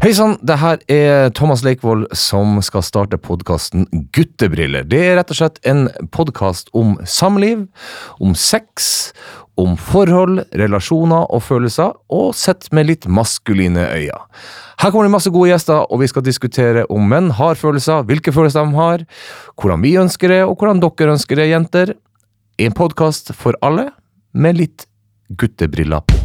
Hei sann, det her er Thomas Leikvoll som skal starte podkasten Guttebriller. Det er rett og slett en podkast om samliv, om sex, om forhold, relasjoner og følelser, og sett med litt maskuline øyne. Her kommer det masse gode gjester, og vi skal diskutere om menn har følelser, hvilke følelser de har, hvordan vi ønsker det, og hvordan dere ønsker det, jenter. En podkast for alle, med litt guttebriller på.